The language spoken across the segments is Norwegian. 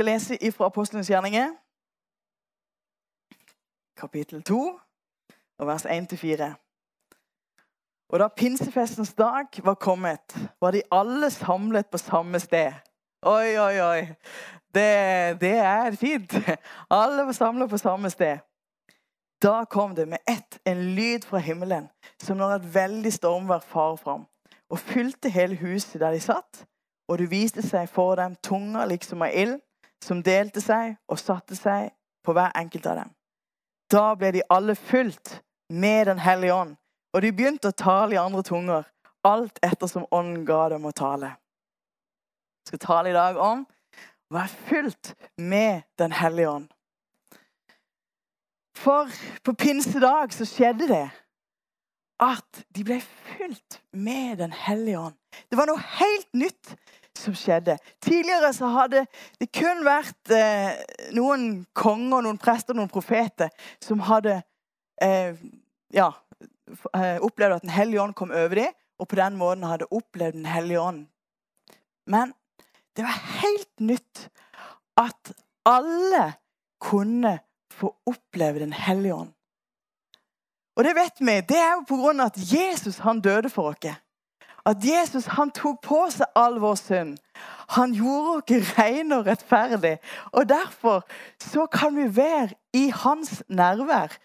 Skal lese ifra Apostlenes gjerninger, kapittel 2, og vers 1-4. Og da pinsefestens dag var kommet, var de alle samlet på samme sted. Oi, oi, oi. Det, det er fint. Alle var samlet på samme sted. Da kom det med ett en lyd fra himmelen, som når et veldig stormvær far fram, og fylte hele huset der de satt. Og det viste seg for dem tunger liksom av ild, som delte seg og satte seg på hver enkelt av dem. Da ble de alle fulgt med Den hellige ånd, og de begynte å tale i andre tunger, alt ettersom ånden ga dem å tale. Jeg skal tale i dag om å være fulgt med Den hellige ånd. For på pinsedag så skjedde det at de ble fylt med Den hellige ånd. Det var noe helt nytt som skjedde. Tidligere så hadde det kun vært eh, noen konger, noen prester, noen profeter som hadde eh, ja, eh, opplevd at Den hellige ånd kom over dem, og på den måten hadde opplevd Den hellige ånd. Men det var helt nytt at alle kunne få oppleve Den hellige ånd. Og det vet vi, det er jo på grunn av at Jesus han døde for oss. At Jesus han tok på seg all vår synd. Han gjorde oss rene og rettferdig. Og derfor så kan vi være i hans nærvær.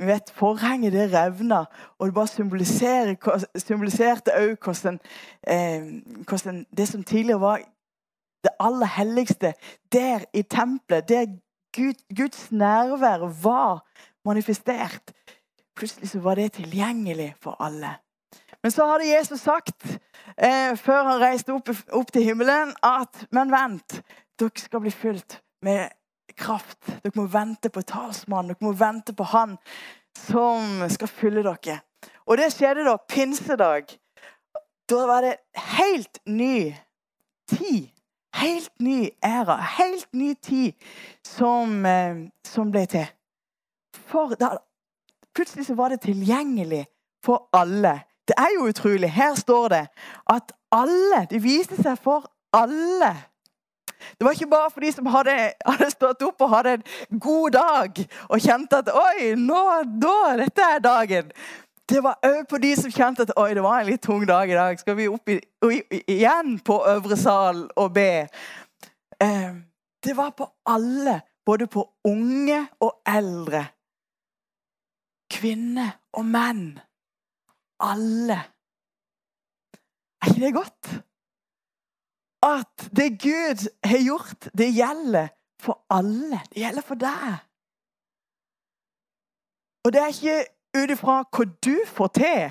Vi vet Forhenget det revna, og det bare symboliserte òg hvordan, eh, hvordan det som tidligere var det aller helligste, der i tempelet, der Gud, Guds nærvær var manifestert. Plutselig så var det tilgjengelig for alle. Men så hadde Jesus sagt, eh, før han reiste opp, opp, til himmelen, at Men vent, dere skal bli fylt med kraft. Dere må vente på talsmannen. Dere må vente på han som skal fylle dere. Og det skjedde da pinsedag. Da var det helt ny tid Helt ny æra, helt ny tid som, eh, som ble til. For da, plutselig så var det tilgjengelig for alle. Det er jo utrolig. Her står det at alle Det viste seg for alle. Det var ikke bare for de som hadde, hadde, stått opp og hadde en god dag og kjente at Oi, nå, nå dette er dagen. Det var òg på de som kjente at oi, det var en litt tung dag i dag. Skal vi opp i, igjen på øvre sal og be? Eh, det var på alle, både på unge og eldre. Kvinner og menn. Alle. Er ikke det godt? At det Gud har gjort, det gjelder for alle. Det gjelder for deg. Og det er ikke ut ifra hva du får til.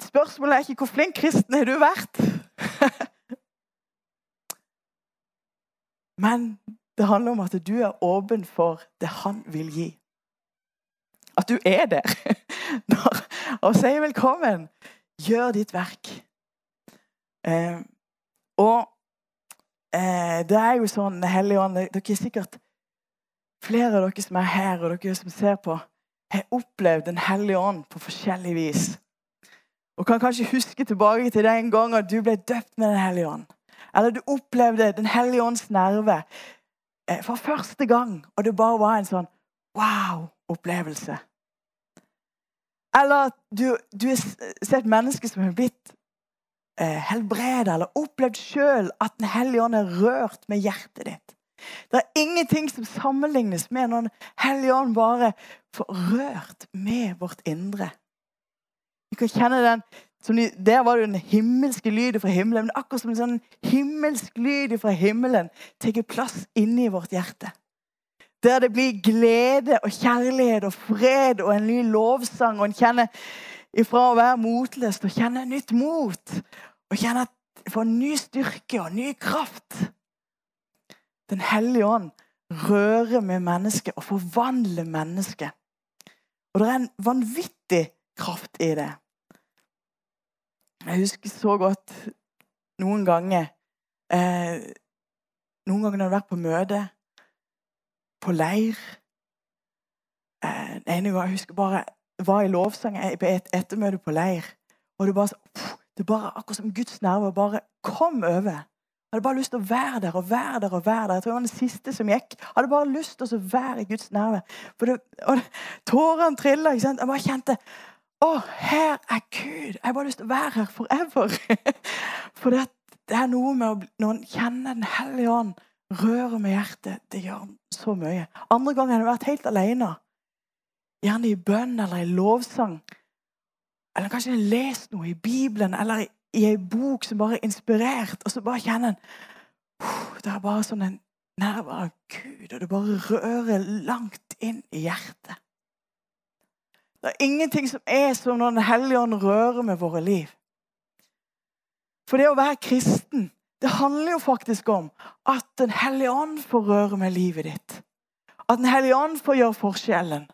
Spørsmålet er ikke hvor flink kristen har du vært. Men det handler om at du er åpen for det han vil gi. At du er der. Og sier velkommen. Gjør ditt verk. Eh, og eh, det er jo sånn Hellige Ånd Dere er sikkert flere av dere som er her, og dere som ser på har opplevd Den hellige ånd på forskjellig vis. Og kan kanskje huske tilbake til den gangen du ble døpt med Den hellige ånd. Eller du opplevde Den hellige ånds nerve eh, for første gang, og det bare var en sånn wow-opplevelse. Eller du, du har sett mennesker som har blitt eh, helbredet eller opplevd sjøl at Den hellige ånd er rørt med hjertet ditt. Det er ingenting som sammenlignes med når Den hellige ånd bare får rørt med vårt indre. Vi kan kjenne den de, Der var det den himmelske lyden fra himmelen. Men akkurat som en sånn himmelsk lyd fra himmelen tar plass inni vårt hjerte. Der det blir glede og kjærlighet og fred og en ny lovsang. Og en kjenner ifra å være motløs og kjenne nytt mot. Og kjenne at får ny styrke og ny kraft. Den hellige ånd rører med mennesket og forvandler mennesket. Og det er en vanvittig kraft i det. Jeg husker så godt noen ganger eh, Noen ganger når jeg har vært på møte, på leir eh, En gang jeg husker bare var i lovsang på et ettermøte på leir. Og det bare, det bare akkurat som Guds nerver bare kom over. Jeg hadde bare lyst til å være der og være der og være der. Jeg tror det var den siste som gikk. Jeg hadde bare lyst til å være i Guds nerver. Tårene trilla. Jeg bare kjente Å, her er Gud. Jeg har bare lyst til å være her forever. For det, det er noe med å, når en kjenner Den hellige ånd rører med hjertet. Det gjør så mye. Andre ganger har jeg vært helt alene. Gjerne i bønn eller i lovsang. Eller kanskje jeg har lest noe i Bibelen eller i, i ei bok som bare er inspirert, og så bare kjenner en Det er bare sånn en nærvær av Gud, og det bare rører langt inn i hjertet. Det er ingenting som er som når Den hellige ånd rører med våre liv. For det å være kristen, det handler jo faktisk om at Den hellige ånd får røre med livet ditt. At Den hellige ånd får gjøre forskjellen.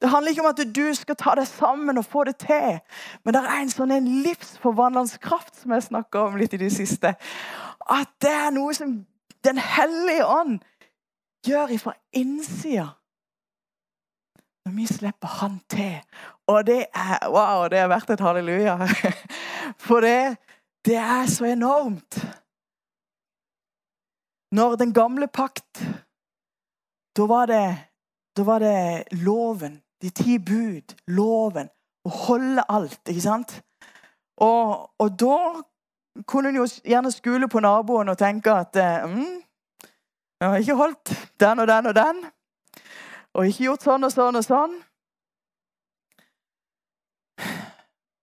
Det handler ikke om at du skal ta deg sammen og få det til. Men det er en sånn en livsforvandlende kraft som jeg snakka om litt i det siste. At det er noe som Den hellige ånd gjør ifra innsida. Når vi slipper Han til. Og det er wow, det er verdt et halleluja. For det, det er så enormt. Når den gamle pakt Da var det, da var det loven de ti bud, loven, å holde alt. ikke sant? Og, og da kunne en jo gjerne skule på naboen og tenke at mm, jeg har ikke holdt den og den og den. Og ikke gjort sånn og sånn og sånn.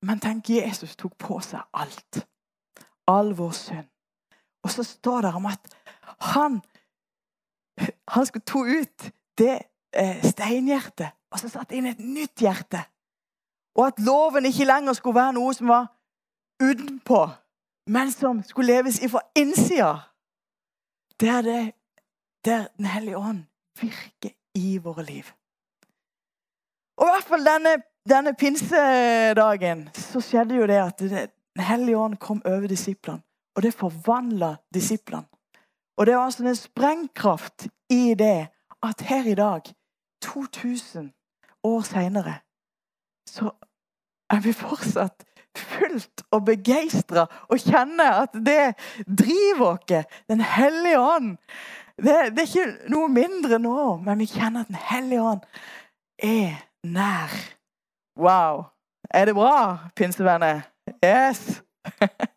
Men tenk, Jesus tok på seg alt. All vår synd. Og så står det om at han, han skulle to ut det eh, steinhjertet og så satt inn et nytt hjerte. Og at loven ikke lenger skulle være noe som var utenpå, men som skulle leves ifra innsida. Der, det, der Den hellige ånd virker i våre liv. Og i hvert fall denne, denne pinsedagen så skjedde jo det at Den hellige ånd kom over disiplene. Og det forvandla disiplene. Og det var altså en sprengkraft i det at her i dag, 2000 år seinere, så er vi fortsatt fullt og begeistra og kjenner at det driver oss. Den hellige ånd. Det, det, er ikke noe mindre nå, men vi kjenner at Den hellige ånd er nær. Wow. Er det bra, pinsevenner? Yes!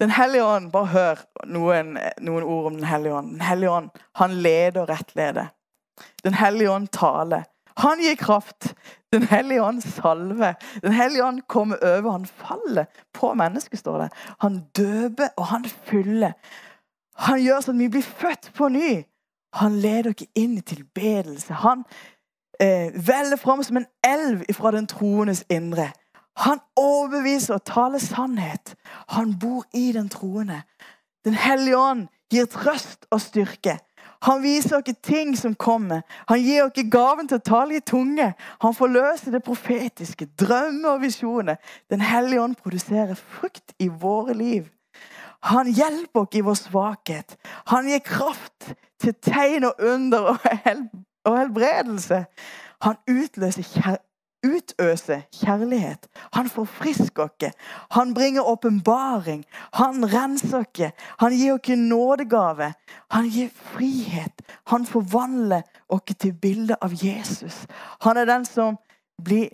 Den hellige ånd, bare hør noen, noen, ord om Den hellige ånd. Den hellige ånd, han leder og rettleder. Den hellige ånd taler. Han gir kraft. Den hellige ånd salve. Den hellige ånd kommer over. Han faller på mennesket, står det. Han døper, og han fyller. Han gjør sånn at vi blir født på ny. Han leder dere inn i tilbedelse. Han eh, veller fram som en elv fra den troendes indre. Han overbeviser og taler sannhet. Han bor i den troende. Den hellige ånd gir trøst og styrke. Han viser oss ting som kommer. Han gir oss gaven til å tale i tunge. Han forløser det profetiske, drømmer og visjoner. Den hellige ånd produserer frukt i våre liv. Han hjelper oss i vår svakhet. Han gir kraft til tegn og under og helbredelse. Han utløser utøse kjærlighet. Han forfrisker oss. Han bringer åpenbaring. Han renser oss. Han gir oss nådegave. Han gir frihet. Han forvandler oss til bildet av Jesus. Han er den som eh,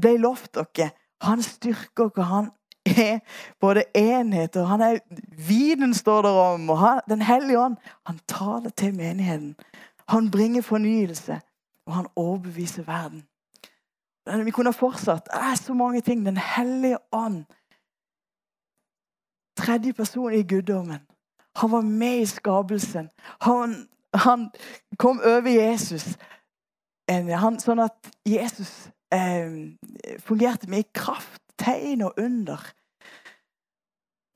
ble lovt oss. Han styrker oss. Han er både enhet og han er viden, står det om. og han, Den hellige ånd han taler til menigheten. Han bringer fornyelse, og han overbeviser verden. Vi kunne fortsatt. Det er så mange ting. Den hellige ånd. Tredje person i guddommen. Han var med i skapelsen. Han, han kom over Jesus. Han, sånn at Jesus eh, fungerte med kraft, tegn og under.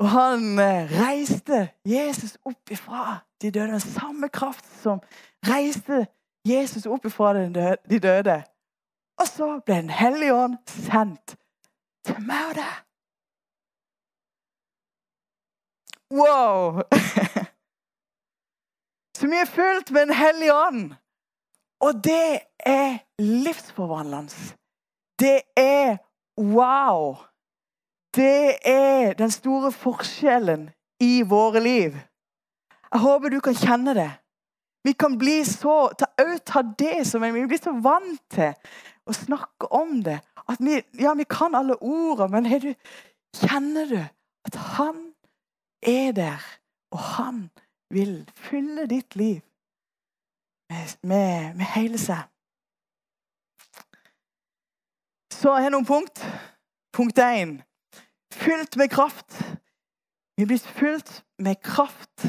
Og han eh, reiste Jesus opp ifra de døde. Den samme kraft som reiste Jesus opp ifra de døde. Og så ble Den hellige ånd sendt til meg og deg. Wow! Så vi er fullt med Den hellige ånd. Og det er livsforvandlende. Det er wow. Det er den store forskjellen i våre liv. Jeg håper du kan kjenne det. Vi kan bli så, ta, ta det som vi blir så vant til å snakke om det. At vi, ja, vi kan alle ordene, men du, kjenner du at han er der, og han vil fylle ditt liv med, med, med hele seg? Så har jeg noen punkt. Punkt én fylt med kraft. Vi er blitt fylt med kraft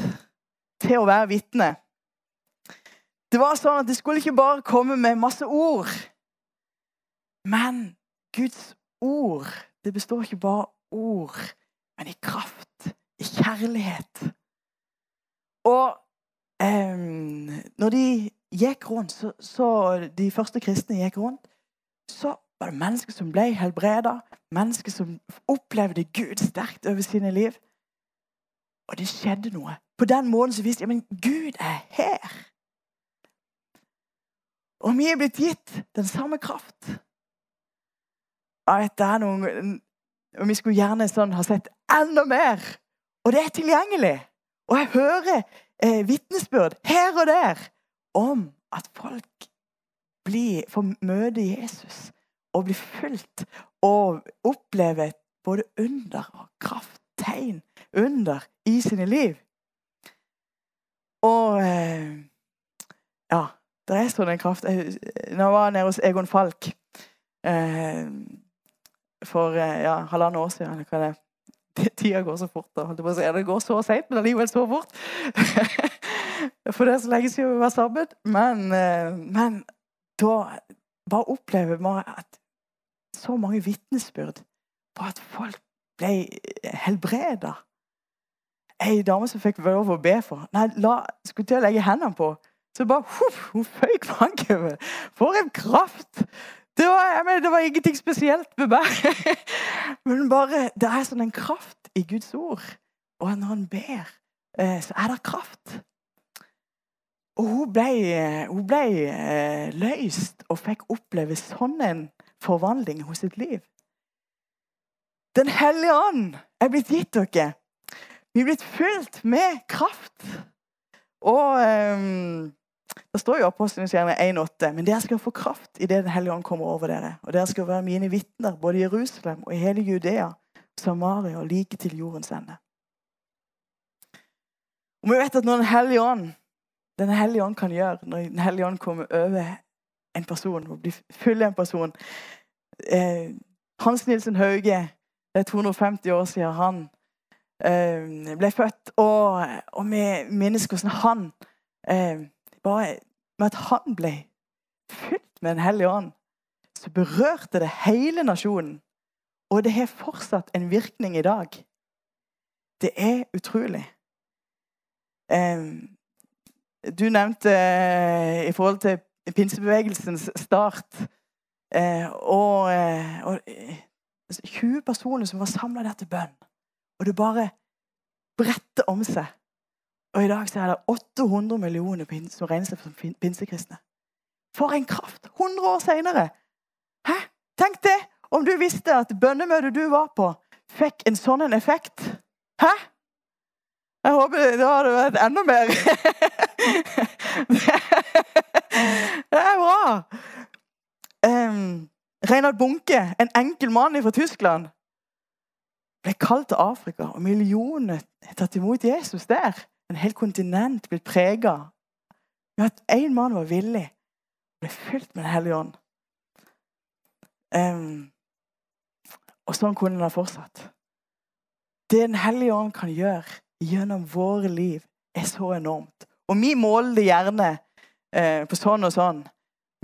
til å være vitne. Det var sånn at det skulle ikke bare komme med masse ord. Men Guds ord, det består ikke bare av ord, men i kraft, i kjærlighet. Og eh, når de gikk rundt, så, så de første kristne gikk rundt, så var det mennesker som ble helbreda, mennesker som opplevde Gud sterkt over sine liv. Og det skjedde noe. På den måten så viste de men Gud er her. Og vi er blitt gitt den samme kraft. Det er noen, Vi skulle gjerne sånn ha sett enda mer. Og det er tilgjengelig. Og jeg hører eh, vitnesbyrd her og der om at folk blir, får møte Jesus og blir fulgt og opplever både under og kraft, tegn, under i sine liv. Og eh, ja, det er sånn en kraft. Jeg, når jeg var nede hos Egon Falk eh, for eh, ja, halvannet år siden hva det, Tida går så fort. Da. Det går så seint, men allikevel så fort. for det er så lenge siden vi var sammen. Men, eh, men da bare opplever man at så mange vitnesbyrd på at folk ble helbreda. Ei dame som fikk lov å be for Nei, la, skulle til å legge hendene på. Så bare huff, hun føyk bakover. For en kraft! Det var, mener, det var, ingenting spesielt med meg. Men bare, det er sånn en kraft i Guds ord. Og når han ber, eh, så er det kraft. Og hun ble, hun ble eh, løst og fikk oppleve sånn en forvandling hos sitt liv. Den hellige ånd er blitt gitt dere. Vi er blitt fylt med kraft. Og um, Det står jo Apostelens gjerning 1,8.: Men dere skal få kraft idet Den hellige ånd kommer over dere. Og dere skal være mine vitner både i Jerusalem og i hele Judea, Samaria og like til jordens ende. Og vi vet at når Den hellige ånd Den hellige ånd kan gjøre, når Den hellige ånd kommer over en person og blir full av en person eh, Hans Nilsen Hauge, det er 250 år siden han eh, ble født. Og, og vi minnes hvordan han eh, bare Med at han ble fylt med Den hellige ånd, så berørte det hele nasjonen. Og det har fortsatt en virkning i dag. Det er utrolig. Du nevnte eh, i forhold til pinsebevegelsens start Eh, og, eh, og 20 eh, personer som var samla der til bønn. Og det bare bredte om seg. Og i dag så er det 800 millioner som regner seg som pinsekristne. For en kraft! 100 år seinere! Hæ? Tenk det! Om du visste at bønnemøtet du var på, fikk en sånn en effekt. Hæ? Jeg håper da hadde vært enda mer. det er bra! Um, Reinhard Bunke, en enkel mann fra Tyskland, ble kalt til Afrika. Og millioner tatt imot Jesus der. En hel kontinent blitt prega. At én mann var villig, og ble fylt med Den hellige ånd. Um, og sånn kunne det fortsatt. Det Den hellige ånd kan gjøre gjennom våre liv, er så enormt. Og vi måler det gjerne eh, på sånn og sånn.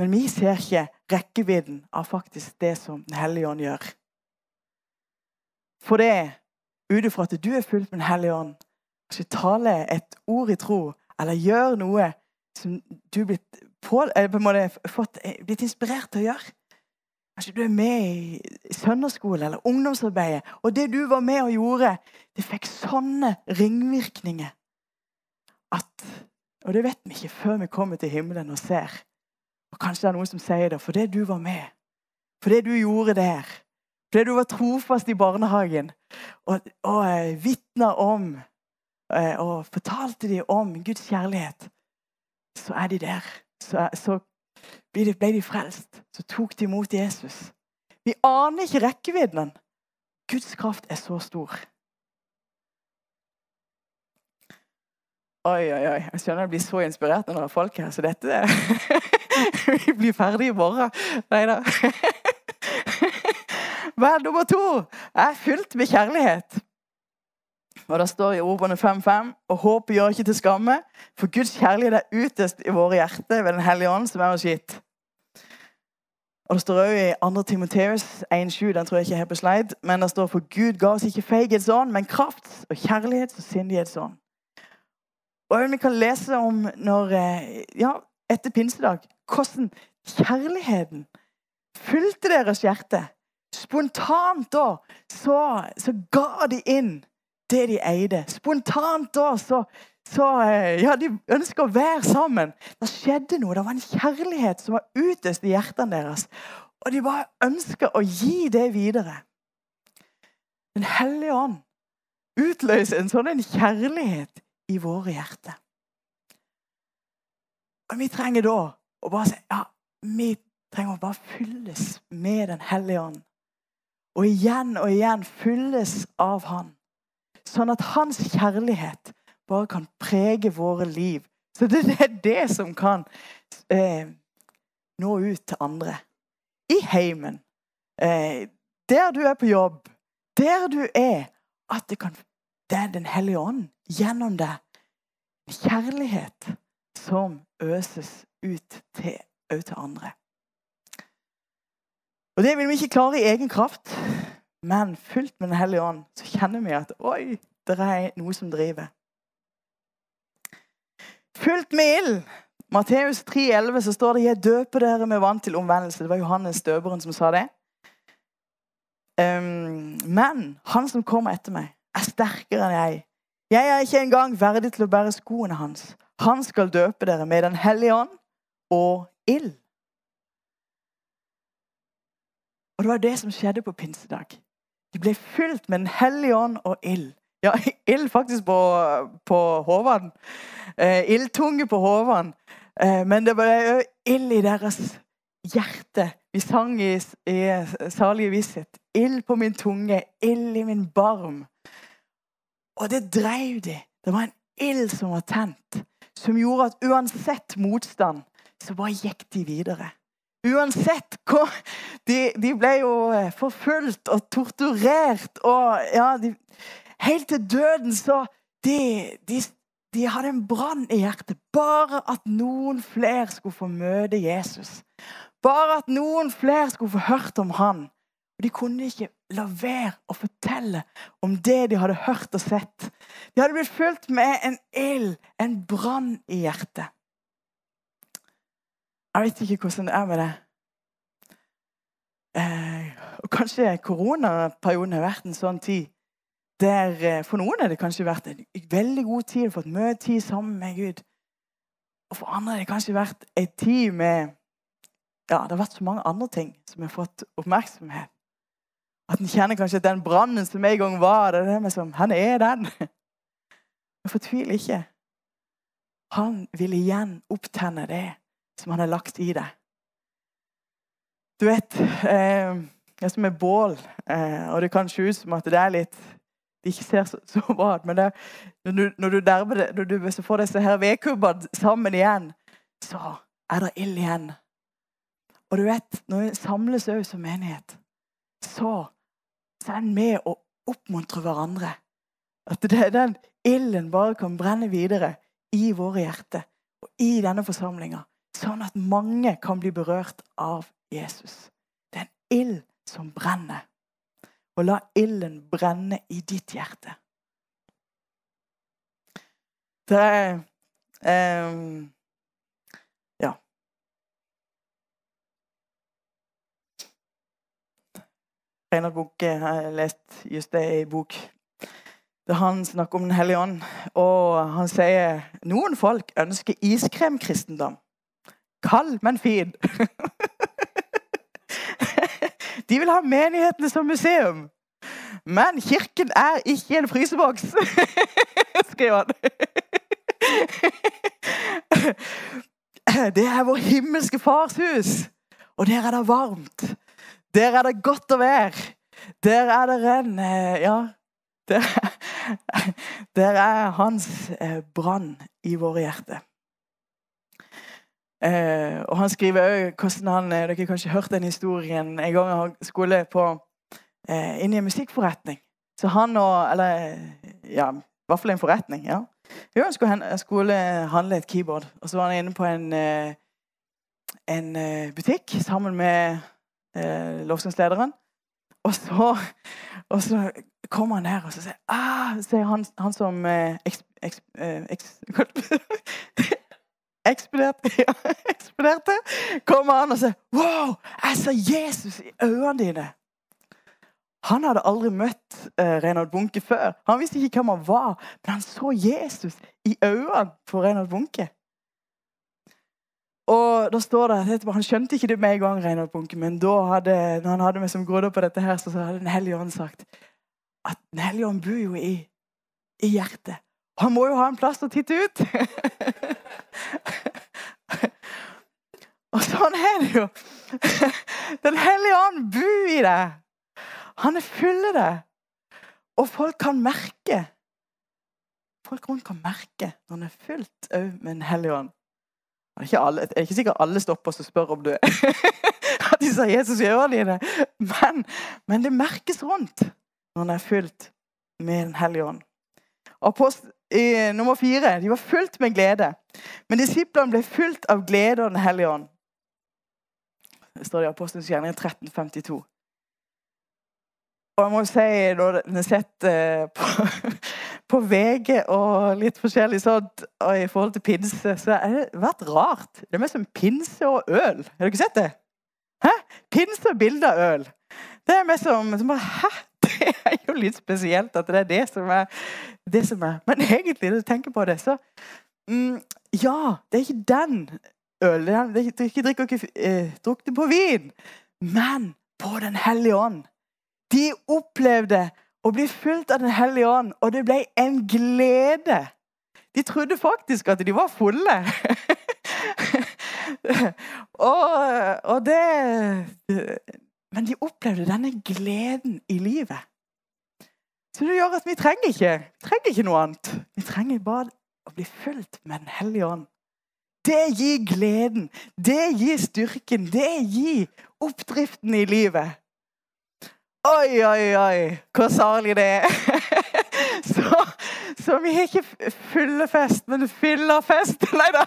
Men vi ser ikke rekkevidden av faktisk det som Den hellige ånd gjør. For det, ut ifra at du er fulgt med Den hellige ånd, skal tale et ord i tro, eller gjøre noe som du er blitt, på, på måte, fått, blitt inspirert til å gjøre Kanskje du er med i søndagsskole eller ungdomsarbeidet, og det du var med og gjorde, det fikk sånne ringvirkninger at Og det vet vi ikke før vi kommer til himmelen og ser. Og Kanskje det er noen som sier det for det du var med. for det du gjorde der, for Fordi du var trofast i barnehagen og, og eh, vitna om eh, og fortalte de om Guds kjærlighet, så er de der. Så, så ble de, frelst. Så tok de imot Jesus. Vi aner ikke rekkevidden. Guds kraft er så stor. Oi, oi, oi. Jeg skjønner jeg blir så inspirert når det er folk her, så dette Vi blir ferdig i morgen. Nei da. Vær nummer to er fylt med kjærlighet. Og Det står i ordene 5.5.: Og håpet gjør ikke til skamme, for Guds kjærlighet er utøst i våre hjerter ved Den hellige ånd, som er oss gitt. Og Det står òg i 2. Timoteus 1,7, den tror jeg ikke er på slide, men det står for Gud ga oss ikke feighetsånd, men kraft og kjærlighets- og sindighetsånd. Og Vi kan lese om når, eh, ja, etter pinsedag hvordan kjærligheten fylte deres hjerte. Spontant da så, så ga de inn det de eide. Spontant da så, så eh, Ja, de ønsker å være sammen. Det skjedde noe. Det var en kjærlighet som var utøst i hjertene deres. Og de bare ønsker å gi det videre. Den hellige ånd utløser en sånn en kjærlighet i våre hjerter. Og vi trenger da å bare si ja, vi trenger å bare fylles med Den hellige ånd. Og igjen og igjen fylles av Han. Sånn at hans kjærlighet bare kan prege våre liv. Så det er det som kan eh, nå ut til andre. I heimen. Eh, der du er på jobb. Der du er. At det, kan, det er Den hellige ånd gjennom deg. Kjærlighet som øses ut til, til andre. Og Det vil vi ikke klare i egen kraft. Men fullt med Den hellige ånd så kjenner vi at oi, det er noe som driver. Fullt med ild. Matteus 3,11 så står det 'Jeg døper dere med vann til omvendelse'. Det var Johannes døperen som sa det. Um, men han som kommer etter meg, er sterkere enn jeg. Jeg er ikke engang verdig til å bære skoene hans. Han skal døpe dere med Den hellige ånd og ild. Og det var det som skjedde på pinsedag. De ble fylt med Den hellige ånd og ild. Ja, ild faktisk på, på hovene. Eh, ildtunge på hovene. Eh, men det ble òg ild i deres hjerte. Vi sang i, i salige visshet. Ild på min tunge, ild i min barm. Og det dreiv de. Det var en ild som var tent, som gjorde at uansett motstand, så bare gikk de videre. Uansett hva de, de, ble jo eh, forfulgt og torturert og ja, de, Helt til døden, så de, de, de hadde en brann i hjertet. Bare at noen flere skulle få møte Jesus. Bare at noen flere skulle få hørt om han. De kunne ikke la være å fortelle om det de hadde hørt og sett. De hadde blitt fulgt med en ild, en brann i hjertet. Jeg vet ikke hvordan det er med det. Eh, og Kanskje koronaperioden har vært en sånn tid der eh, For noen har det kanskje vært en veldig god tid, fått mye tid sammen med Gud. Og for andre har det kanskje vært en tid med Ja, det har vært så mange andre ting som har fått oppmerksomhet. At en kjenner kanskje at den brannen som en gang var det er det som, Han er den. Men fortvil ikke. Han vil igjen opptenne det som han har lagt i deg. Du vet eh, Det er som et bål, eh, og det kan se ut som at det er litt det ikke ser så, så bra ut, men det, når du, når du derber når du får disse her vedkubbene sammen igjen, så er det ild igjen. Og du vet, når vi samles òg som menighet, så, så er en med å oppmuntre hverandre. At det, den ilden bare kan brenne videre i våre hjerter og i denne forsamlinga. Sånn at mange kan bli berørt av Jesus. Det er en ild som brenner. Og la ilden brenne i ditt hjerte. Det er um, Ja. Reinhard Bunke har lest just det i bok. Der han snakker om Den hellige ånd. Og han sier noen folk ønsker iskremkristendom. Kald, men fin. De vil ha menighetene som museum. Men kirken er ikke en fryseboks, skriver han. Det er vår himmelske fars hus. Og der er det varmt. Der er det godt å være. Der er det en eh, Ja. Der, der er hans eh, brann i våre hjerter. Eh, og han skriver hvordan han Dere har kanskje hørt den historien en gang han skulle på inn i en musikkforretning. Så han og Eller ja, i hvert fall en forretning. ja. Jo, han skulle, skulle handle et keyboard. Og så var han inne på en, en butikk sammen med eh, lovsangslederen. Og så, og så kommer han der og så sier, ah, sier han, han som eh, eks, eks, eh, eks, ekspederte, ja, ekspederte, kommer han og sier Wow, jeg ser Jesus i øynene dine. Han hadde aldri møtt eh, Reinhold Bunke før. Han visste ikke hvem han var, men han så Jesus i øynene på Reinhold Bunke. Og da står det, Han skjønte ikke det med en gang, Reinhold Bunke, men da hadde, når han hadde meg som grodde på dette, her, så hadde Den hellige ånd sagt at Den hellige ånd bor jo i, i hjertet. Han må jo ha en plass å titte ut! Og sånn er det jo. Den hellige ånd bor i deg. Han er full av deg. Og folk kan merke Folk rundt kan merke når han er fullt òg med Den hellige ånd. Det er ikke, alle, det er ikke sikkert alle stopper og spør om du at de sa Jesus i ørene dine. Men, men det merkes rundt når han er fullt med Den hellige ånd. Apostel, i, nummer fire de var fullt med glede. Men disiplene ble fullt av glede og Den hellige ånd. Står det i Apostelens gjerning 1352. Og jeg må si, når jeg har sett på, på, VG og litt forskjellig sånt og i forhold til pinse, så har det vært rart. Det er mest som pinse og øl. Har dere sett det? Hæ? Pinse og bilde av øl. Det er mest som, som bare, Hæ? Det er jo litt spesielt at det er det som er, det som er. Men egentlig, når du tenker på det, så mm, Ja, det er ikke den Det er ikke drikker ikke eh, drukne på vin, men på Den hellige ånd. De opplevde å bli fulgt av Den hellige ånd, og det ble en glede. De trodde faktisk at de var fulle. og, og, det Men de opplevde denne gleden i livet. Så det gjør at vi trenger ikke, trenger ikke noe annet. Vi trenger bare å bli fulgt med Den hellige ånd. Det gir gleden, det gir styrken, det gir oppdriften i livet. Oi, oi, oi, hvor salig det er. Så, så vi har ikke fyllefest, men fyllerfest. Nei da.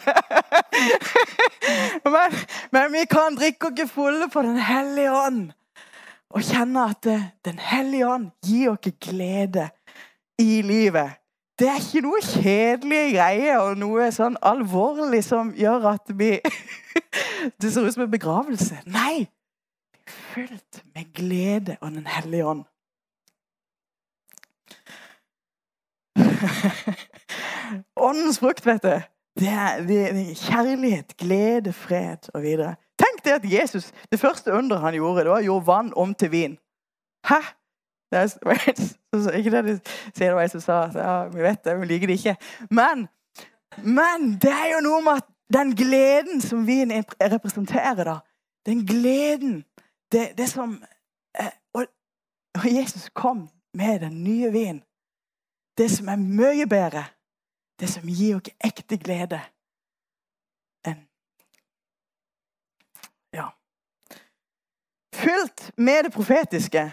Men, men, vi kan drikke oss fulle på Den hellige ånd. Og kjenne at eh, Den hellige ånd gir oss glede i livet. Det er ikke noe kjedelige greier og noe sånn alvorlig som gjør at vi Det ser ut som en begravelse. Nei! fylt med glede og Den hellige ånd. Åndens frukt, vet du, det er, det er kjærlighet, glede, fred og videre. Tenk det at Jesus, det første under han gjorde, det var å gjøre vann om til vin. Hæ? Det er ikke det de sier, det som sa ja, vi vet det, vi liker det ikke. Men, men det er jo noe med at den gleden som vin representerer, da, den gleden det, det som eh, og, og Jesus kom med den nye vinen. Det som er mye bedre. Det som gir oss ekte glede. Ja. Fylt med det profetiske.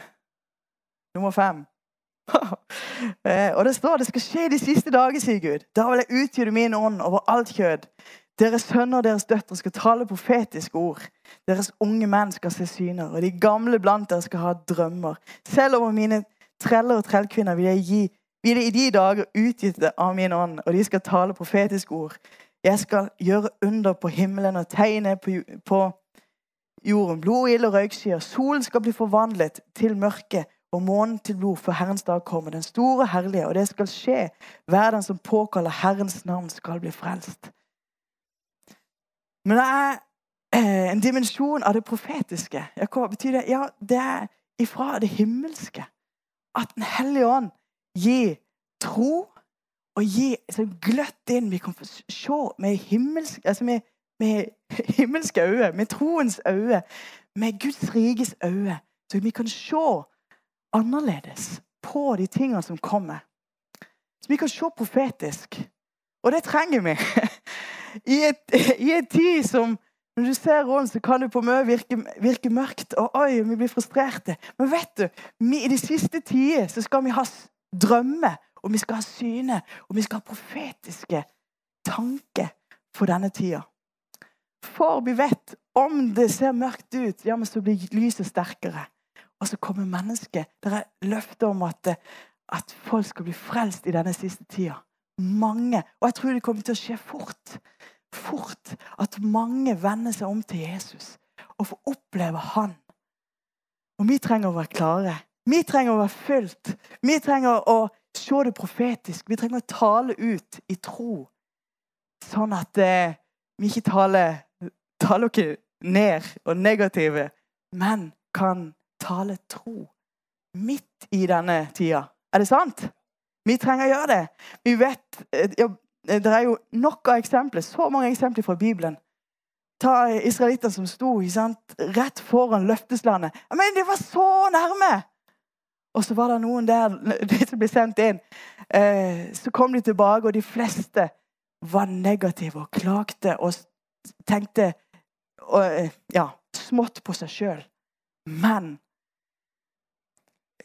Nummer fem. Eh, og det står det skal skje de siste dager, sier Gud. Da vil jeg utgjøre min ånd over alt kjød. Deres sønner og deres døtre skal tale profetiske ord. Deres unge menn skal se syner, og de gamle blant dere skal ha drømmer. Selv over mine treller og trellkvinner vil jeg gi vil jeg i de dager utgitte av min ånd, og de skal tale profetiske ord. Jeg skal gjøre under på himmelen og tegne på, på jorden. Blod, ild og røykskyer. Solen skal bli forvandlet til mørke og månen til blod, for Herrens dag kommer. Den store herlige, og det skal skje. Hver den som påkaller Herrens navn, skal bli frelst. Men det er eh, en dimensjon av det profetiske. Ja, hva betyr det? Ja, det er ifra det himmelske. at Den hellige ånd gir tro og gir sånn gløtt inn. Vi kan få se med himmelske, altså med, med himmelske øyne, med troens øyne, med Guds rikes øyne. Så vi kan se annerledes på de tingene som kommer. Så vi kan se profetisk. Og det trenger vi. I et, i et tid som når du ser rundt, så kan det på mye virke, virke, mørkt. og oi, Vi blir frustrerte. Men vet du, vi, i de siste tider så skal vi ha drømmer, og vi skal ha syne, og vi skal ha profetiske tanker for denne tida. For vi vet om det ser mørkt ut, ja, men så blir lyset sterkere. Og så kommer mennesket. Det er løfter om at, at folk skal bli frelst i denne siste tida. Mange. Og jeg tror det kommer til å skje fort. Fort at mange vender seg om til Jesus og får oppleve Han. Og vi trenger å være klare. Vi trenger å være fylt. Vi trenger å se det profetisk. Vi trenger å tale ut i tro, sånn at eh, vi ikke taler, taler dere ned og negative, men kan tale tro midt i denne tida. Er det sant? Vi trenger å gjøre det. Vi vet, ja, Det er jo nok av eksempler, så mange eksempler fra Bibelen. Ta israelittene som sto sant, rett foran løfteslandet. Men de var så nærme! Og så var det noen der de som ble sendt inn. Eh, så kom de tilbake, og de fleste var negative og klagde og tenkte og, eh, ja, smått på seg sjøl. Men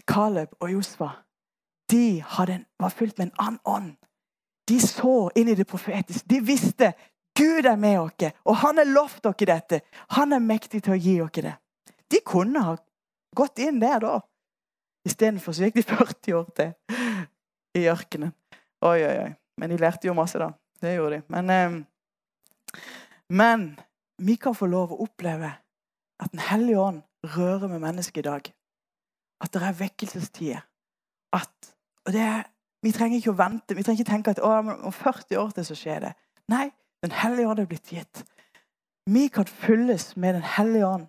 Caleb og Josfa de var fylt med en annen ånd. De så inn i det profetiske. De visste Gud er med oss, og han har lovt dere dette. Han er mektig til å gi dere det. De kunne ha gått inn der da. Istedenfor så gikk de 40 år til i ørkenen. Oi, oi, oi. Men de lærte jo masse, da. Det gjorde de. Men, eh, men vi kan få lov å oppleve at Den hellige ånd rører med mennesket i dag. At det er vekkelsestider. At og det, Vi trenger ikke å vente. Vi trenger ikke tenke at om 40 år til så skjer det. Nei, Den hellige ånd er blitt gitt. Vi kan fylles med Den hellige ånd.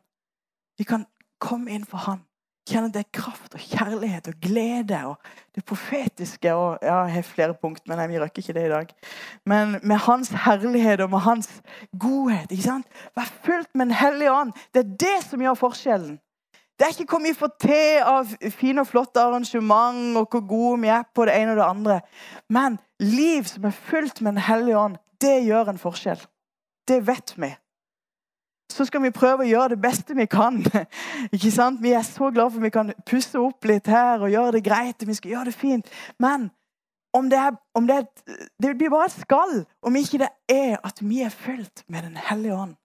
Vi kan komme inn for Han. Kjenne det er kraft og kjærlighet og glede og det profetiske. og ja, Jeg har flere punkt, men vi røkker ikke det i dag. Men med Hans herlighet og med Hans godhet. ikke sant? Vær fullt med Den hellige ånd. Det er det som gjør forskjellen. Det er ikke hvor mye får til av fine og flotte arrangement og hvor gode vi er på det ene og det andre. Men liv som er fullt med Den hellige ånd, det gjør en forskjell. Det vet vi så skal vi prøve å gjøre det beste vi kan. Ikke sant? Vi er så glad for at vi kan pusse opp litt her og gjøre det greit. Vi skal gjøre det fint. Men om det, er, om det, er, det blir bare et skall om ikke det er at vi er fylt med Den hellige ånd.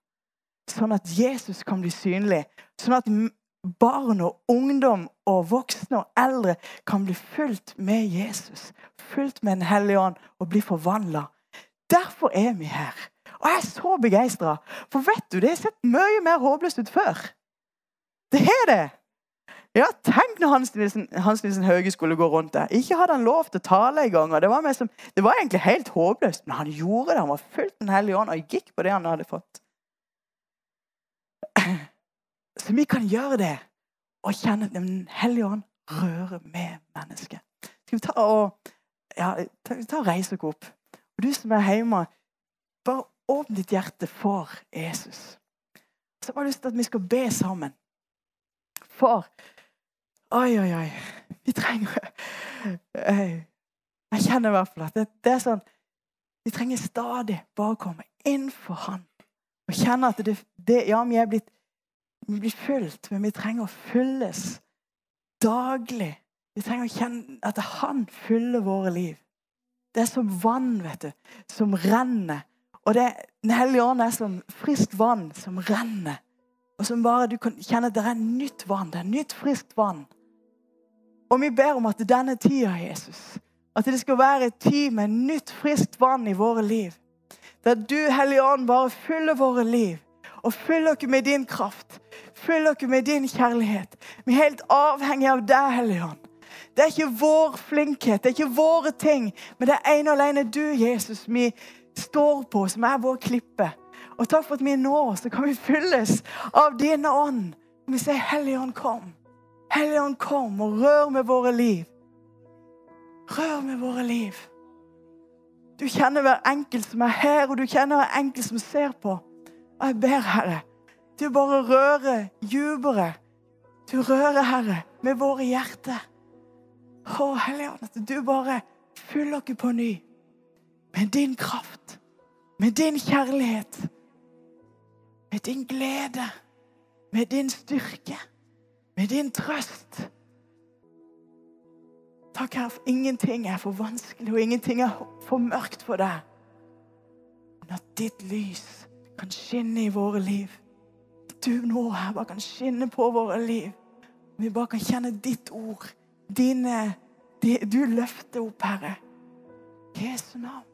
Sånn at Jesus kan bli synlig. Sånn at barn og ungdom og voksne og eldre kan bli fulgt med Jesus. fulgt med Den hellige ånd og bli forvandla. Derfor er vi her. Og jeg er så begeistra. For vet du, det har sett mye mer håpløst ut før. Det har det. Ja, Tenk når Hans Nilsen, Hans Nilsen Hauge skulle gå rundt der. Ikke hadde han lov til å tale engang. Det, det var egentlig helt håpløst, men han gjorde det. Han var fullt Den hellige ånd og gikk på det han hadde fått. Så vi kan gjøre det og kjenne Den hellige ånd rører med mennesket. Skal vi ta og, ja, ta, ta og reise oss opp? Og du som er hjemme, bare Åpne ditt hjerte for Jesus. Så jeg har lyst til at vi skal be sammen. For Oi, oi, oi. Vi trenger Jeg kjenner i hvert fall at det, det er sånn Vi trenger stadig bare å komme inn for Han. Og kjenne at det, det Ja, vi er blitt vi blir fylt, men vi trenger å fylles daglig. Vi trenger å kjenne at Han fyller våre liv. Det er som vann vet du, som renner og det, Den hellige ånd er som friskt vann som renner. Og som bare du kan kjenne at det er nytt vann. Det er nytt, friskt vann. Og vi ber om at denne tida, Jesus, at det skal være et tid med nytt, friskt vann i våre liv. Der du, Hellige Ånd, bare fyller våre liv. Og fyller oss med din kraft. Fyller dere med din kjærlighet. Vi er helt avhengige av deg, Hellige Ånd. Det er ikke vår flinkhet, det er ikke våre ting, men det er ene og alene du, Jesus. Vi står på, som er vår klippe. Og takk for at vi nå så kan vi fylles av dine ånd. Vi sier, Hellige ånd, kom. Helligånd, kom og rør med våre liv. Rør med våre liv. Du kjenner hver enkelt som er her, og du kjenner hver enkelt som ser på. Og jeg ber, Herre, du bare rører dypere. Du rører, Herre, med våre hjerter. Å, Helligånd, at du bare fyller oss på ny. Med din kraft, med din kjærlighet, med din glede, med din styrke, med din trøst. Takk, Herre, for ingenting er for vanskelig, og ingenting er for mørkt for deg. Men at ditt lys kan skinne i våre liv. Du nå her bare kan skinne på våre liv. Vi bare kan kjenne ditt ord. Dine, det du løfter opp, Herre. Jesu navn.